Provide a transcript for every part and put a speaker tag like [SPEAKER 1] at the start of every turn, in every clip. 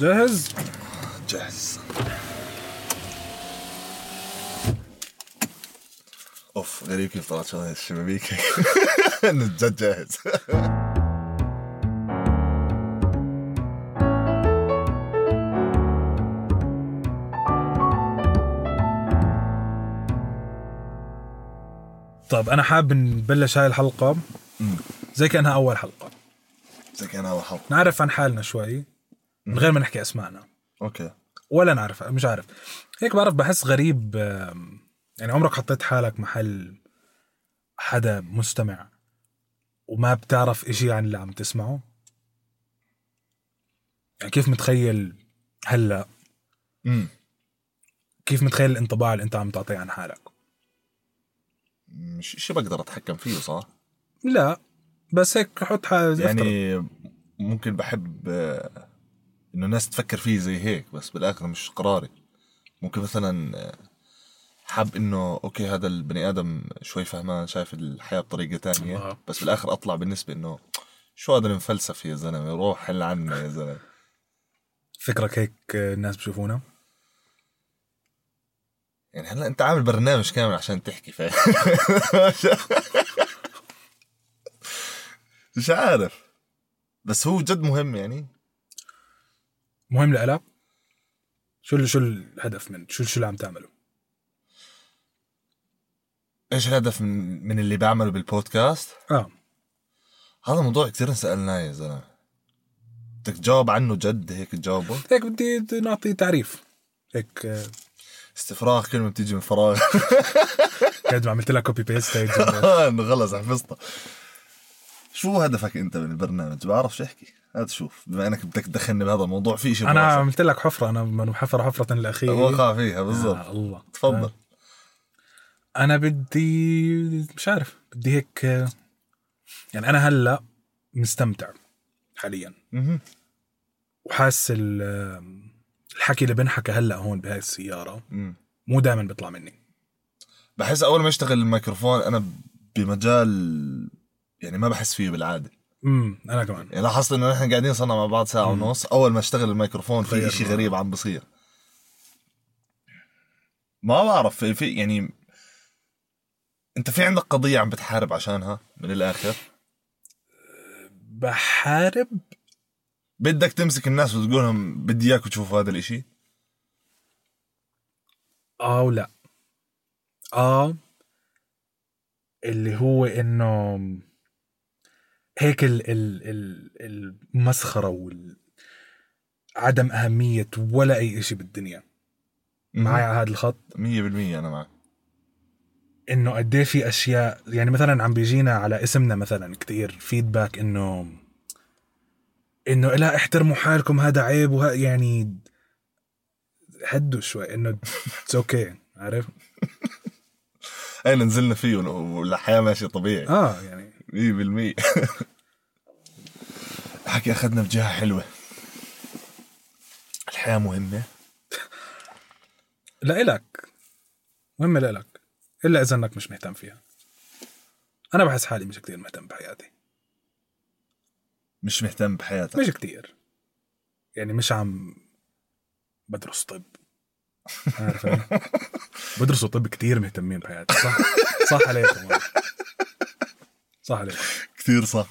[SPEAKER 1] جاهز؟
[SPEAKER 2] جاهز. أوف غريب كيف طلعت شغلة الشبابيك. جد جاهز.
[SPEAKER 1] طيب أنا حابب نبلش هاي الحلقة. زي كأنها أول حلقة.
[SPEAKER 2] زي كان أول حلقة.
[SPEAKER 1] نعرف عن حالنا شوي. من غير ما نحكي اسمائنا
[SPEAKER 2] أوكي.
[SPEAKER 1] ولا نعرف مش عارف. هيك بعرف بحس غريب يعني عمرك حطيت حالك محل حدا مستمع وما بتعرف إشي عن اللي عم تسمعه؟ يعني كيف متخيل هلأ؟
[SPEAKER 2] امم
[SPEAKER 1] كيف متخيل الانطباع اللي أنت عم تعطيه عن حالك؟
[SPEAKER 2] مش شيء بقدر أتحكم فيه صح؟
[SPEAKER 1] لا بس هيك حط حالك
[SPEAKER 2] يعني ممكن بحب إنه الناس تفكر فيه زي هيك بس بالآخر مش قراري. ممكن مثلا آه، حاب إنه أوكي هذا البني آدم شوي فهمان شايف الحياة بطريقة تانية
[SPEAKER 1] آه.
[SPEAKER 2] بس بالآخر أطلع بالنسبة إنه شو هذا المفلسف يا زلمة؟ روح حل عنا يا زلمة.
[SPEAKER 1] فكرك هيك الناس بشوفونا
[SPEAKER 2] يعني هلا أنت عامل برنامج كامل عشان تحكي فاهم؟ مش عارف. بس هو جد مهم يعني.
[SPEAKER 1] مهم لإلك شو شو الهدف من شو شو اللي عم تعمله؟
[SPEAKER 2] إيش الهدف من من اللي بعمله بالبودكاست؟
[SPEAKER 1] آه.
[SPEAKER 2] هذا موضوع كثير انسالناه يا زلمة. بدك تجاوب عنه جد هيك تجاوبه؟
[SPEAKER 1] هيك بدي نعطي تعريف. هيك آه،
[SPEAKER 2] استفراغ كلمه بتيجي من فراغ.
[SPEAKER 1] قد ما عملت لها copy paste هيك
[SPEAKER 2] خلص حفظتها. شو هدفك أنت من البرنامج؟ بعرفش أحكي. هات شوف بما إنك بدك تدخلني بهذا الموضوع في شيء
[SPEAKER 1] أنا عملت لك حفرة أنا من حفرة حفرة الأخير.
[SPEAKER 2] وقع فيها بالضبط.
[SPEAKER 1] آه الله.
[SPEAKER 2] تفضل.
[SPEAKER 1] أنا بدي مش عارف بدي هيك يعني أنا هلأ مستمتع حاليا.
[SPEAKER 2] مهم.
[SPEAKER 1] وحاس ال- آه، الحكي اللي بنحكى هلأ هون بهاي
[SPEAKER 2] السيارة.
[SPEAKER 1] مو دائما بيطلع مني.
[SPEAKER 2] بحس أول ما اشتغل الميكروفون أنا بمجال يعني ما بحس فيه بالعادة.
[SPEAKER 1] امم أنا كمان.
[SPEAKER 2] يعني لاحظت إنه نحن قاعدين صرنا مع بعض ساعة ونص أول ما اشتغل الميكروفون في
[SPEAKER 1] معه.
[SPEAKER 2] غريب عم بصير. ما بعرف في, في يعني أنت في عندك قضية عم بتحارب عشانها من الآخر؟
[SPEAKER 1] بحارب؟
[SPEAKER 2] بدك تمسك الناس وتقول لهم بدي اياكم تشوفوا هذا الإشي؟
[SPEAKER 1] آه ولا. آه اللي هو إنه هيك ال ال ال المسخرة وال عدم أهمية ولا أي إشي بالدنيا. معي على هذا الخط؟
[SPEAKER 2] مية بالمية أنا معك.
[SPEAKER 1] إنه قد إيه في أشياء يعني مثلا عم بيجينا على اسمنا مثلا كتير feedback إنه إنه لا احترموا حالكم هذا عيب وه يعني هدوا شوي إنه it's okay عارف؟
[SPEAKER 2] أين نزلنا فيه والحياة ماشية طبيعي.
[SPEAKER 1] آه يعني
[SPEAKER 2] مية بالمية. حكي أخذنا بجهة حلوة. الحياة مهمة.
[SPEAKER 1] لا إلك مهمة لإلك. إلا إذا إنك مش مهتم فيها. أنا بحس حالي مش كتير مهتم بحياتي.
[SPEAKER 2] مش مهتم بحياتك.
[SPEAKER 1] مش كتير. يعني مش عم بدرس طب. عارف؟ بدرسوا طب كتير مهتمين بحياتي. صح. صح عليكم. صح عليكم
[SPEAKER 2] كثير صح.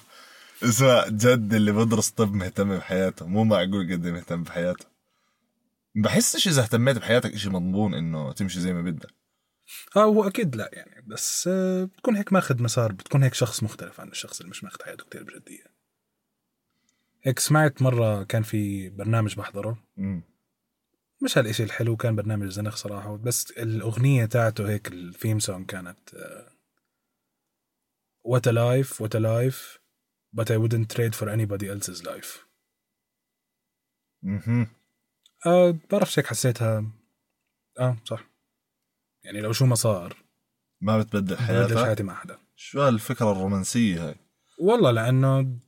[SPEAKER 2] اسمع جد اللي بدرس طب مهتم بحياته مو معقول قد إيه مهتم بحياته. بحسش إذا اهتميت بحياتك إشي مضمون إنه تمشي زي ما بدك.
[SPEAKER 1] آه هو أكيد لا يعني بس آه، بتكون هيك ماخذ مسار بتكون هيك شخص مختلف عن الشخص اللي مش ماخذ حياته كتير بجدية. هيك سمعت مرة كان في برنامج بحضره.
[SPEAKER 2] مم.
[SPEAKER 1] مش هالإشي الحلو كان برنامج زنخ صراحة بس الأغنية تاعته هيك الثيم سونج كانت آه، What a life what a life but I wouldn't trade for anybody else's life.
[SPEAKER 2] مهم.
[SPEAKER 1] آه بعرفش هيك حسيتها. آه صح. يعني لو شو ما صار.
[SPEAKER 2] ما بتبدل حياتك؟
[SPEAKER 1] حياتي مع حدا
[SPEAKER 2] شو هالفكرة الرومانسية هاي؟
[SPEAKER 1] والله لأنه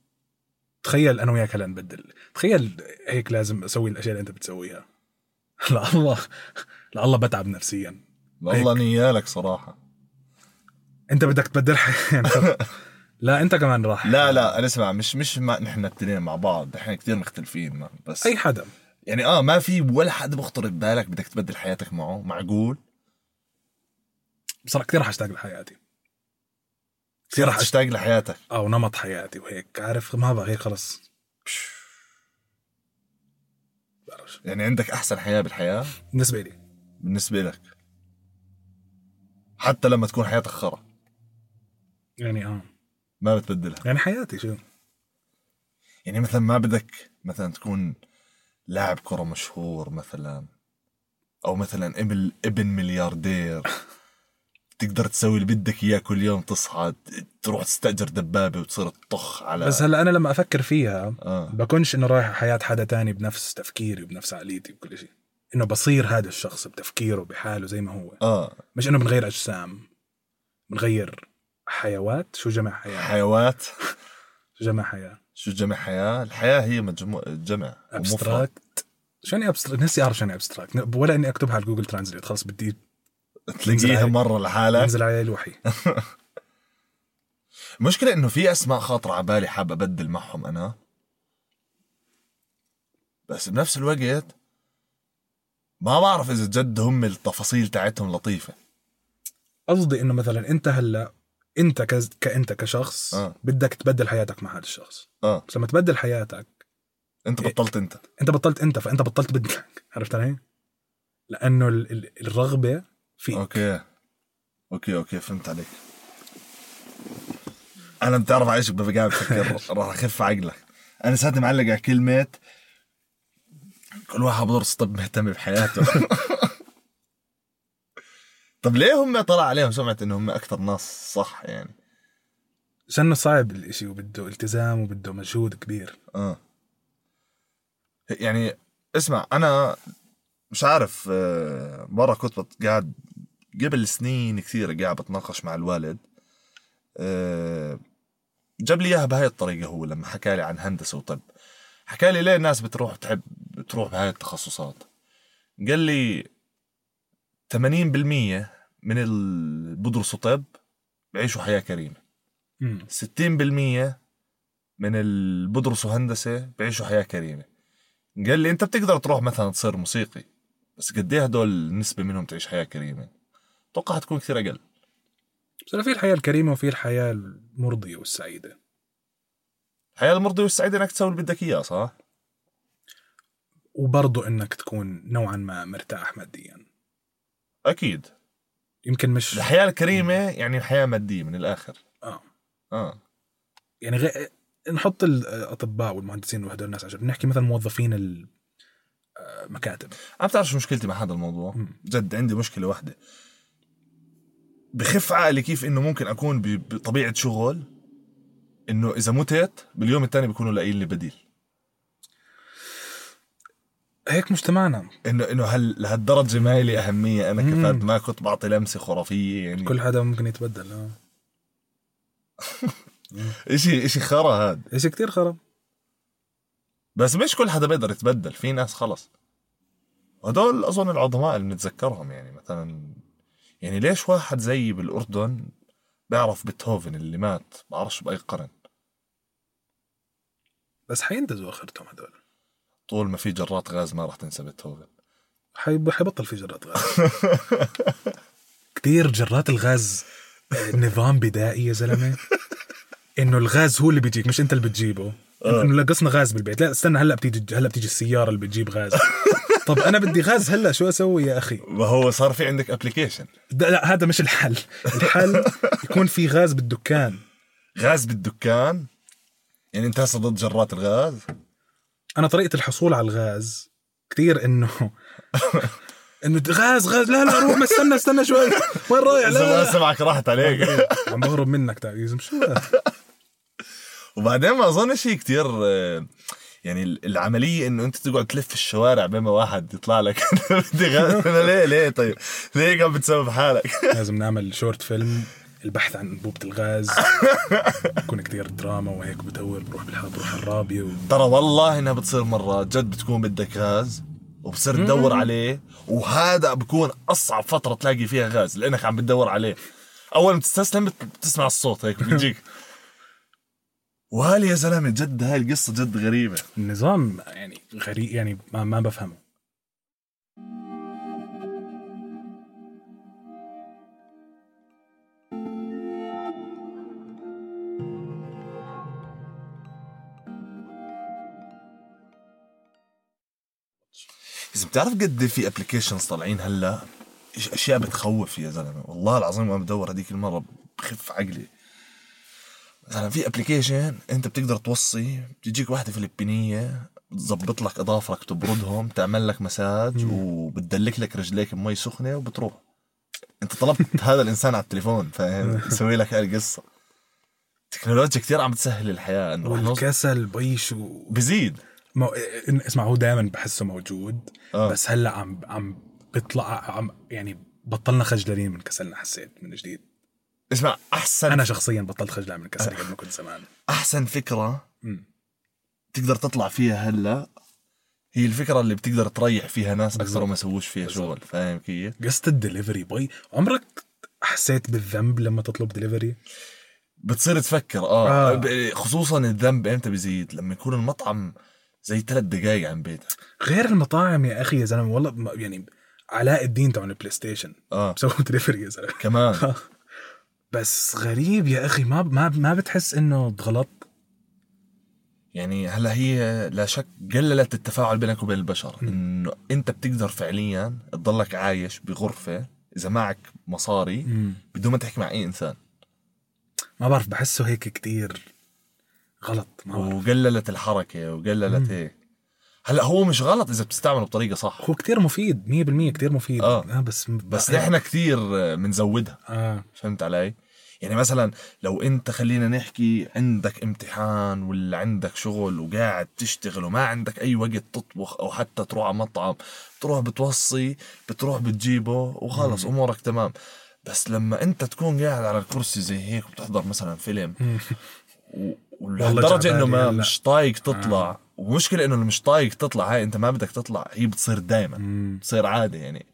[SPEAKER 1] تخيل أنا وياك هلا نبدل. تخيل هيك لازم أسوي الأشياء اللي أنت بتسويها. لا الله. لا الله بتعب نفسيا.
[SPEAKER 2] والله نيالك صراحة.
[SPEAKER 1] أنت بدك تبدل يعني لا أنت كمان راح.
[SPEAKER 2] لا لا أنا اسمع مش مش ما نحن الاثنين مع بعض نحن كثير مختلفين ما. بس
[SPEAKER 1] أي حدا.
[SPEAKER 2] يعني آه ما في ولا حد بخطر ببالك بدك تبدل حياتك معه معقول؟
[SPEAKER 1] بصراحة كثير رح اشتاق لحياتي. كثير رح اشتاق
[SPEAKER 2] لحياتك؟
[SPEAKER 1] أو نمط حياتي وهيك عارف ما بقى هيك خلص
[SPEAKER 2] يعني عندك أحسن حياة بالحياة؟
[SPEAKER 1] بالنسبة لي.
[SPEAKER 2] بالنسبة لك. حتى لما تكون حياتك خرا.
[SPEAKER 1] يعني آه.
[SPEAKER 2] ما بتبدلها.
[SPEAKER 1] يعني حياتي شو؟
[SPEAKER 2] يعني مثلا ما بدك مثلا تكون لاعب كرة مشهور مثلا أو مثلا إبن إبن ملياردير تقدر تسوي اللي بدك إياه كل يوم تصحى تروح تستأجر دبابة وتصير تطخ على
[SPEAKER 1] بس هلأ أنا لما أفكر فيها
[SPEAKER 2] آه.
[SPEAKER 1] بكونش إنه رايح حياة حدا تاني بنفس تفكيري وبنفس عقليتي وكل شيء. إنه بصير هذا الشخص بتفكيره بحاله زي ما هو.
[SPEAKER 2] آه.
[SPEAKER 1] مش إنه بنغير أجسام بنغير حيوات؟ شو جمع حياة؟
[SPEAKER 2] حيوات.
[SPEAKER 1] شو جمع حياة؟
[SPEAKER 2] شو جمع حياة؟ الحياة هي مجموع جمع.
[SPEAKER 1] abstract. شو يعني abstract؟ نسي أعرف شو يعني abstract ولا إني أكتبها على Google Translate. خلص بدي
[SPEAKER 2] تلاقيها مرة لحالك.
[SPEAKER 1] ينزل علي الوحي.
[SPEAKER 2] المشكلة إنه في أسماء خاطرة على بالي حاب أبدل معهم أنا. بس بنفس الوقت ما بعرف إذا جد هم التفاصيل تاعتهم لطيفة.
[SPEAKER 1] قصدي إنه مثلا أنت هلأ انت كز... كأنت كشخص
[SPEAKER 2] آه.
[SPEAKER 1] بدك تبدل حياتك مع هذا الشخص.
[SPEAKER 2] آه.
[SPEAKER 1] بس لما تبدل حياتك
[SPEAKER 2] انت
[SPEAKER 1] إيه.
[SPEAKER 2] بطلت انت.
[SPEAKER 1] انت بطلت انت فانت بطلت بدلك عرفت علي؟ لأنه ال... ال... الرغبة فيك.
[SPEAKER 2] أوكي. أوكي أوكي فهمت عليك. أنا بتعرف على إيش قاعد بفكر راح أخف عقلك. أنا ساعتي معلق على كلمه كل واحد بدرس طب مهتم بحياته. طب ليه هم طلع عليهم سمعه إنه هم أكثر ناس صح يعني؟
[SPEAKER 1] عشانه صعب الإشي وبده التزام وبده مجهود كبير.
[SPEAKER 2] آه. يعني اسمع أنا مش عارف آه، مرة كنت قاعد قبل سنين كثيرة قاعد بتناقش مع الوالد آه، جاب لي إياها بهاي الطريقة هو لما حكى لي عن هندسة وطب. حكى لي ليه الناس بتروح تحب بتروح بهاي التخصصات؟ قال لي 80% من اللي بدرسوا طب بيعيشوا حياة كريمة.
[SPEAKER 1] مم.
[SPEAKER 2] 60% من اللي بدرسوا هندسة بيعيشوا حياة كريمة. قال لي أنت بتقدر تروح مثلا تصير موسيقي بس قد إيه هدول النسبة منهم تعيش حياة كريمة؟ أتوقع حتكون كثير أقل.
[SPEAKER 1] بس في الحياة الكريمة وفي الحياة المرضية والسعيدة.
[SPEAKER 2] الحياة المرضية والسعيدة إنك تسوي اللي بدك إياه صح؟
[SPEAKER 1] وبرضه إنك تكون نوعا ما مرتاح ماديا.
[SPEAKER 2] أكيد.
[SPEAKER 1] يمكن مش
[SPEAKER 2] الحياة الكريمة يعني الحياة مادية من الآخر.
[SPEAKER 1] آه.
[SPEAKER 2] آه.
[SPEAKER 1] يعني غ... نحط الأطباء والمهندسين وهدول الناس عشان نحكي مثلا موظفين المكاتب
[SPEAKER 2] عم تعرف شو مشكلتي مع هذا الموضوع؟
[SPEAKER 1] مم.
[SPEAKER 2] جد عندي مشكلة واحدة. بخف عقلي كيف إنه ممكن أكون ب- بطبيعة شغل إنه إذا متت باليوم الثاني بيكونوا لاقيين لي بديل.
[SPEAKER 1] هيك مجتمعنا.
[SPEAKER 2] انه إنه هل لهالدرجة ما لي أهمية.
[SPEAKER 1] أنا.
[SPEAKER 2] كفرد ما كنت بعطي لمسة خرافية يعني.
[SPEAKER 1] كل حدا ممكن يتبدل آه.
[SPEAKER 2] اشي إشي خرا هاد.
[SPEAKER 1] إشي كتير خرب
[SPEAKER 2] بس مش كل حدا بيقدر يتبدل. في ناس خلص. هدول أظن العظماء اللي بنتذكرهم يعني مثلا يعني ليش واحد زي بالأردن بيعرف بيتهوفن اللي مات؟ بعرفش بأي قرن.
[SPEAKER 1] بس حينتزوا آخرتهم هدول.
[SPEAKER 2] طول ما في جرات غاز ما راح تنسى بيتهوفن.
[SPEAKER 1] حيب... حيبطل في جرات غاز. كتير جرات الغاز نظام بدائي يا زلمة. إنه الغاز هو اللي بيجيك مش أنت اللي بتجيبه.
[SPEAKER 2] آه.
[SPEAKER 1] إنه نقصنا غاز بالبيت. لا استنى هلأ بتيجي هلأ بتيجي السيارة اللي بتجيب غاز. طب أنا بدي غاز هلأ شو أسوي يا أخي؟
[SPEAKER 2] ما هو صار في عندك
[SPEAKER 1] application لا هذا مش الحل. الحل يكون في غاز بالدكان.
[SPEAKER 2] غاز بالدكان؟ يعني أنت هسه ضد جرات الغاز؟
[SPEAKER 1] أنا طريقة الحصول على الغاز كثير إنه إنه غاز غاز لا لا روح ما استنى استنى شوي. وين رايح؟ لا, لا,
[SPEAKER 2] سمعك راحت عليك.
[SPEAKER 1] عم بهرب منك تعيز شو؟
[SPEAKER 2] وبعدين ما اظنش هي كتير آه، يعني ال- العملية إنه أنت تقعد تلف الشوارع بين ما واحد يطلع لك. بدي غاز. ليه ليه طيب؟ ليه قاعد بتسوي بحالك؟
[SPEAKER 1] لازم نعمل شورت فيلم البحث عن انبوبه الغاز. بكون كثير دراما وهيك بدور بروح بالحب بروح الرابيه و...
[SPEAKER 2] ترى والله إنها بتصير مرات جد بتكون بدك غاز وبصير تدور عليه وهذا بكون أصعب فترة تلاقي فيها غاز لأنك عم بتدور عليه. اول ما تستسلم بت- بتسمع الصوت هيك بيجيك وهل يا زلمة جد هاي القصة جد غريبة؟
[SPEAKER 1] النظام يعني غريب يعني ما, ما بفهمه.
[SPEAKER 2] إذا بتعرف قد في applications طالعين هلا؟ أشياء بتخوف يا زلمة. والله العظيم وأنا بدور هذيك المرة بخف عقلي. مثلا في application أنت بتقدر توصي بتجيك واحدة فلبينية بتظبط لك اظافرك تبردهم تعمل لك مساج وبتدلك لك رجليك بمي سخنة وبتروح. أنت طلبت هذا الإنسان على التليفون فاهم؟ يسوي لك هاي القصة. التكنولوجيا كثير عم تسهل الحياة إنه
[SPEAKER 1] والكسل بي شو
[SPEAKER 2] بزيد.
[SPEAKER 1] مو... اسمع هو دائما بحسه موجود
[SPEAKER 2] آه.
[SPEAKER 1] بس هلأ عم عم بيطلع عم يعني بطلنا خجلانين من كسلنا حسيت من جديد
[SPEAKER 2] اسمع أحسن
[SPEAKER 1] أنا شخصيا بطلت خجلان من كسلي قبل ما كنت زمان
[SPEAKER 2] أحسن فكرة
[SPEAKER 1] مم.
[SPEAKER 2] تقدر تطلع فيها هلأ هي الفكرة اللي بتقدر تريح فيها ناس أكثر
[SPEAKER 1] بالضبط.
[SPEAKER 2] وما يسووش فيها
[SPEAKER 1] بالضبط.
[SPEAKER 2] شغل فاهم كيف؟
[SPEAKER 1] قصة الدليفري بي عمرك حسيت بالذنب لما تطلب دليفري؟
[SPEAKER 2] بتصير تفكر
[SPEAKER 1] آه,
[SPEAKER 2] آه. خصوصا الذنب إمتى بيزيد لما يكون المطعم زي ثلاث دقائق عن بيتك.
[SPEAKER 1] غير المطاعم يا أخي يا زلمة والله يعني علاء الدين تبع ال PlayStation
[SPEAKER 2] آه.
[SPEAKER 1] بسووا دليفري يا زلمة.
[SPEAKER 2] كمان.
[SPEAKER 1] بس غريب يا أخي ما ما ما بتحس إنه غلط؟
[SPEAKER 2] يعني هلا هي لا شك قللت التفاعل بينك وبين البشر. إنه أنت بتقدر فعليا تضلك عايش بغرفة إذا معك مصاري بدون ما تحكي مع أي إنسان.
[SPEAKER 1] ما بعرف بحسه هيك كتير. غلط ما.
[SPEAKER 2] وقللت الحركة وقللت هيك. هلأ هو مش غلط إذا بتستعمله بطريقة صح.
[SPEAKER 1] هو كتير مفيد 100% كتير مفيد.
[SPEAKER 2] آه.
[SPEAKER 1] آه بس
[SPEAKER 2] بس نحن كثير بنزودها
[SPEAKER 1] آه.
[SPEAKER 2] فهمت علي؟ يعني مثلا لو أنت خلينا نحكي عندك امتحان ولا عندك شغل وقاعد تشتغل وما عندك أي وقت تطبخ أو حتى تروح على مطعم تروح بتوصي بتروح بتجيبه وخلص أمورك تمام. بس لما أنت تكون قاعد على الكرسي زي هيك وبتحضر مثلا فيلم و- ولهالدرجه إنه ما
[SPEAKER 1] هلا.
[SPEAKER 2] مش طايق تطلع. ومشكلة إنه مش طايق تطلع هاي أنت ما بدك تطلع هي بتصير دائما بتصير عادة يعني.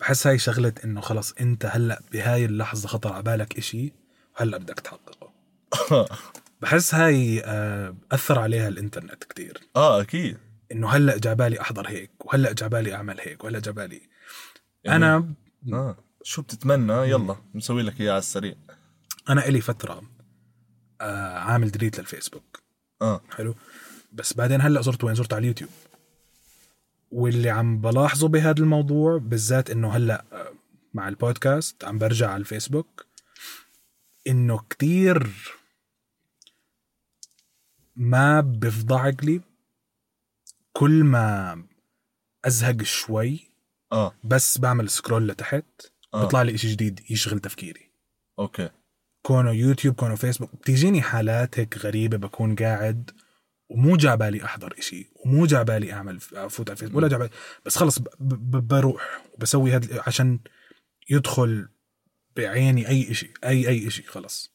[SPEAKER 1] بحس هاي شغلة إنه خلص أنت هلأ بهاي اللحظة خطر على بالك إشي وهلا بدك تحققه. بحس هاي آه، أثر عليها الإنترنت كتير.
[SPEAKER 2] آه أكيد.
[SPEAKER 1] إنه هلأ جابالي أحضر هيك وهلأ جابالي أعمل هيك وهلأ جابالي
[SPEAKER 2] يعني-
[SPEAKER 1] أنا
[SPEAKER 2] آه شو بتتمنى؟ يلا نسوي لك إياه على السريع.
[SPEAKER 1] أنا إلي فترة آه، عامل delete للفيسبوك.
[SPEAKER 2] آه.
[SPEAKER 1] حلو. بس بعدين هلأ صرت وين؟ صرت على اليوتيوب. واللي عم بلاحظه بهذا الموضوع بالذات إنه هلأ آه، مع البودكاست عم برجع على الفيسبوك إنه كتير ما بفضى عقلي كل ما أزهق شوي
[SPEAKER 2] آه.
[SPEAKER 1] بس بعمل scroll لتحت
[SPEAKER 2] آه.
[SPEAKER 1] بيطلع لي إشي جديد يشغل تفكيري.
[SPEAKER 2] okay.
[SPEAKER 1] كونه يوتيوب كونه فيسبوك. بتيجيني حالات هيك غريبة بكون قاعد ومو جعبالي أحضر إشي ومو جعبالي أعمل أفوت على الفيسبوك ولا جعبالي بس خلص بروح وبسوي هذا عشان يدخل بعيني أي إشي أي أي إشي خلص.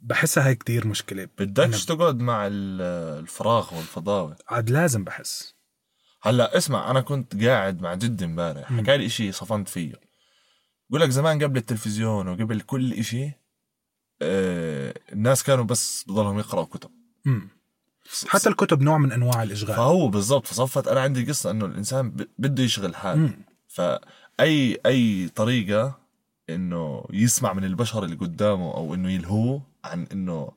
[SPEAKER 1] بحسها هاي كتير مشكلة.
[SPEAKER 2] بدكش تقعد مع ال- الفراغ والفضاوة؟
[SPEAKER 1] عاد لازم بحس.
[SPEAKER 2] هلأ اسمع أنا كنت قاعد مع جدي امبارح حكى لي إشي صفنت فيه. بقول لك زمان قبل التلفزيون وقبل كل إشي آه الناس كانوا بس بضلهم يقرأوا كتب.
[SPEAKER 1] حتى الكتب نوع من أنواع الإشغال
[SPEAKER 2] فهو بالضبط فصفت أنا عندي قصة إنه الإنسان بده يشغل حاله. فأي أي طريقة إنه يسمع من البشر اللي قدامه أو إنه يلهوه عن إنه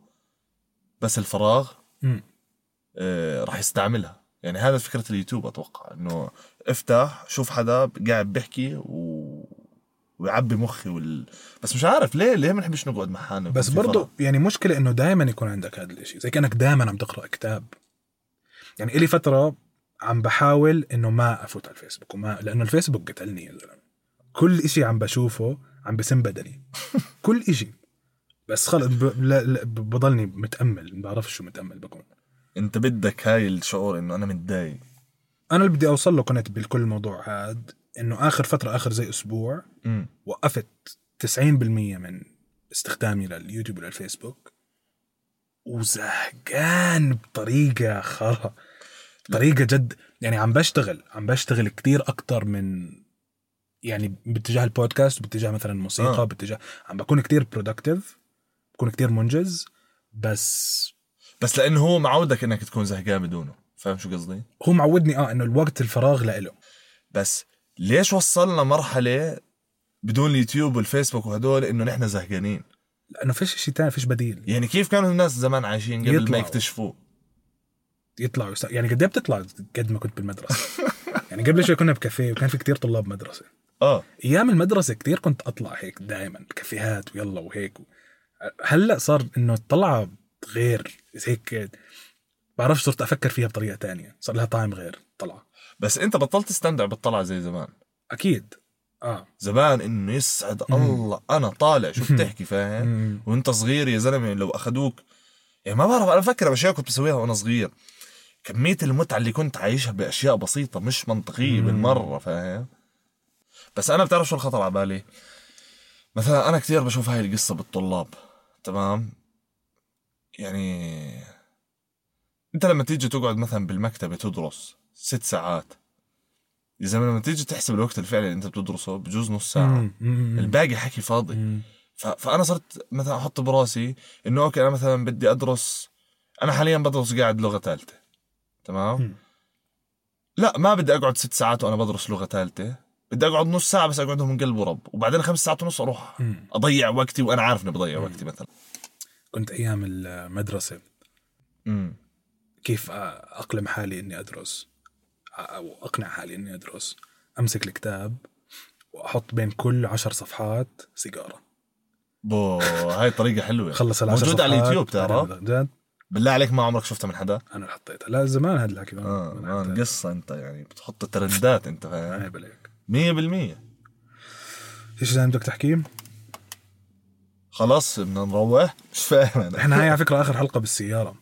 [SPEAKER 2] بس الفراغ. آه راح يستعملها يعني هذا فكرة اليوتيوب أتوقع إنه افتح شوف حدا قاعد بيحكي و... ويعبي مخي وال... بس مش عارف ليه ليه ما نحبش نقعد مع حالنا
[SPEAKER 1] بس
[SPEAKER 2] فراغ؟
[SPEAKER 1] يعني مشكلة إنه دائما يكون عندك هذا الإشي. زي كأنك دائما عم تقرأ كتاب. يعني إلي فترة عم بحاول إنه ما أفوت على الفيسبوك وما لأنه الفيسبوك قتلني. يا زلمة كل إشي عم بشوفه عم بسم بدني. كل إشي. بس خلص ب... لا... لا... ب- بضلني متأمل. ما بعرفش شو متأمل بكون.
[SPEAKER 2] أنت بدك هاي الشعور إنه أنا متضايق.
[SPEAKER 1] أنا اللي بدي أوصل له كنت بكل الموضوع هاد. إنه آخر فترة آخر زي أسبوع
[SPEAKER 2] امم
[SPEAKER 1] وقفت 90% من استخدامي لليوتيوب وللفيسبوك وزهقان بطريقة خرا طريقة جد يعني عم بشتغل عم بشتغل كتير أكتر من يعني باتجاه البودكاست باتجاه مثلا الموسيقى
[SPEAKER 2] آه.
[SPEAKER 1] آه. باتجاه عم بكون كتير productive بكون كتير منجز بس
[SPEAKER 2] بس لأنه هو معودك إنك تكون زهقان بدونه فاهم شو قصدي
[SPEAKER 1] هو معودني آه إنه الوقت الفراغ لإله
[SPEAKER 2] بس ليش وصلنا مرحلة بدون اليوتيوب والفيسبوك وهدول إنه نحن زهقانين؟
[SPEAKER 1] لأنه فيش شيء ثاني فيش بديل.
[SPEAKER 2] يعني كيف كانوا الناس زمان عايشين قبل ما
[SPEAKER 1] يطلعوا.
[SPEAKER 2] يكتشفوه؟
[SPEAKER 1] يطلعوا يست... يعني قد إيه بتطلع قد ما كنت بالمدرسة؟ يعني قبل شوي كنا بكافيه وكان في كتير طلاب مدرسة.
[SPEAKER 2] آه.
[SPEAKER 1] أيام المدرسة كتير كنت أطلع هيك دائما كافيهات ويلا وهيك هلأ صار إنه الطلعه غير هيك بعرفش صرت أفكر فيها بطريقة تانية صار لها طعم غير طلعة.
[SPEAKER 2] بس انت بطلت تستمتع بالطلعه زي زمان.
[SPEAKER 1] أكيد. آه.
[SPEAKER 2] زمان إنه يسعد الله. أنا طالع شو بتحكي فاهم. وأنت صغير يا زلمة لو اخذوك يعني ما بعرف أنا بفكر باشياء كنت بسويها وأنا صغير. كمية المتعة اللي كنت عايشها بأشياء بسيطة مش
[SPEAKER 1] منطقية.
[SPEAKER 2] بالمرة فاهم؟ بس أنا بتعرف شو الخطر على بالي؟ مثلا أنا كثير بشوف هاي القصة بالطلاب تمام؟ يعني أنت لما تيجي تقعد مثلا بالمكتبة تدرس ست ساعات. يا زلمه لما تيجي تحسب الوقت الفعلي اللي أنت بتدرسه بجوز نص
[SPEAKER 1] ساعة.
[SPEAKER 2] الباقي حكي فاضي. فأنا صرت مثلا أحط براسي إنه أوكي أنا مثلا بدي أدرس أنا حاليا بدرس قاعد لغة ثالثة. تمام. لا ما بدي أقعد ست ساعات وأنا بدرس لغة ثالثة. بدي أقعد نص ساعة بس اقعدهم من قلب ورب. وبعدين خمس ساعات ونص
[SPEAKER 1] أروح.
[SPEAKER 2] أضيع وقتي وأنا عارف إني بضيع وقتي مثلا.
[SPEAKER 1] كنت أيام
[SPEAKER 2] المدرسة.
[SPEAKER 1] كيف أقلم حالي إني أدرس؟ أو اقنع حالي اني أدرس أمسك الكتاب وأحط بين كل عشر صفحات سيجارة.
[SPEAKER 2] بو هاي طريقة حلوة.
[SPEAKER 1] خلص العشر
[SPEAKER 2] موجودة على
[SPEAKER 1] صفحات.
[SPEAKER 2] اليوتيوب تعرف
[SPEAKER 1] جد.
[SPEAKER 2] بالله عليك ما عمرك شفتها من حدا.
[SPEAKER 1] أنا اللي حطيتها. لا زمان هذا الحكي.
[SPEAKER 2] آه
[SPEAKER 1] حتى-
[SPEAKER 2] قصة أنت يعني بتحط ترندات أنت فاهم؟
[SPEAKER 1] عيب عليك
[SPEAKER 2] 100%
[SPEAKER 1] إيش ثاني بدك تحكي؟
[SPEAKER 2] خلاص بدنا نروح. مش فاهم أنا.
[SPEAKER 1] إحنا هاي على فكرة آخر حلقة بالسيارة.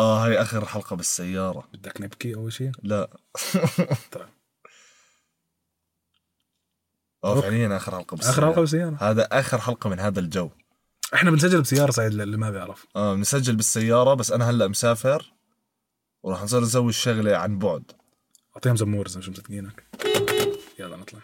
[SPEAKER 2] آه هاي آخر حلقة بالسيارة.
[SPEAKER 1] بدك نبكي أول شيء؟
[SPEAKER 2] لا.
[SPEAKER 1] ترى آه.
[SPEAKER 2] فعليا آخر حلقة بالسيارة.
[SPEAKER 1] آخر حلقة بالسيارة.
[SPEAKER 2] هذا آخر حلقة من هذا الجو.
[SPEAKER 1] إحنا بنسجل بسيارة سعيد اللي ما بيعرف.
[SPEAKER 2] آه بنسجل بالسيارة بس أنا هلأ مسافر وراح نصير نسوي الشغلة عن بعد.
[SPEAKER 1] أعطيهم زمور اذا مش مصدقينك يلا نطلع.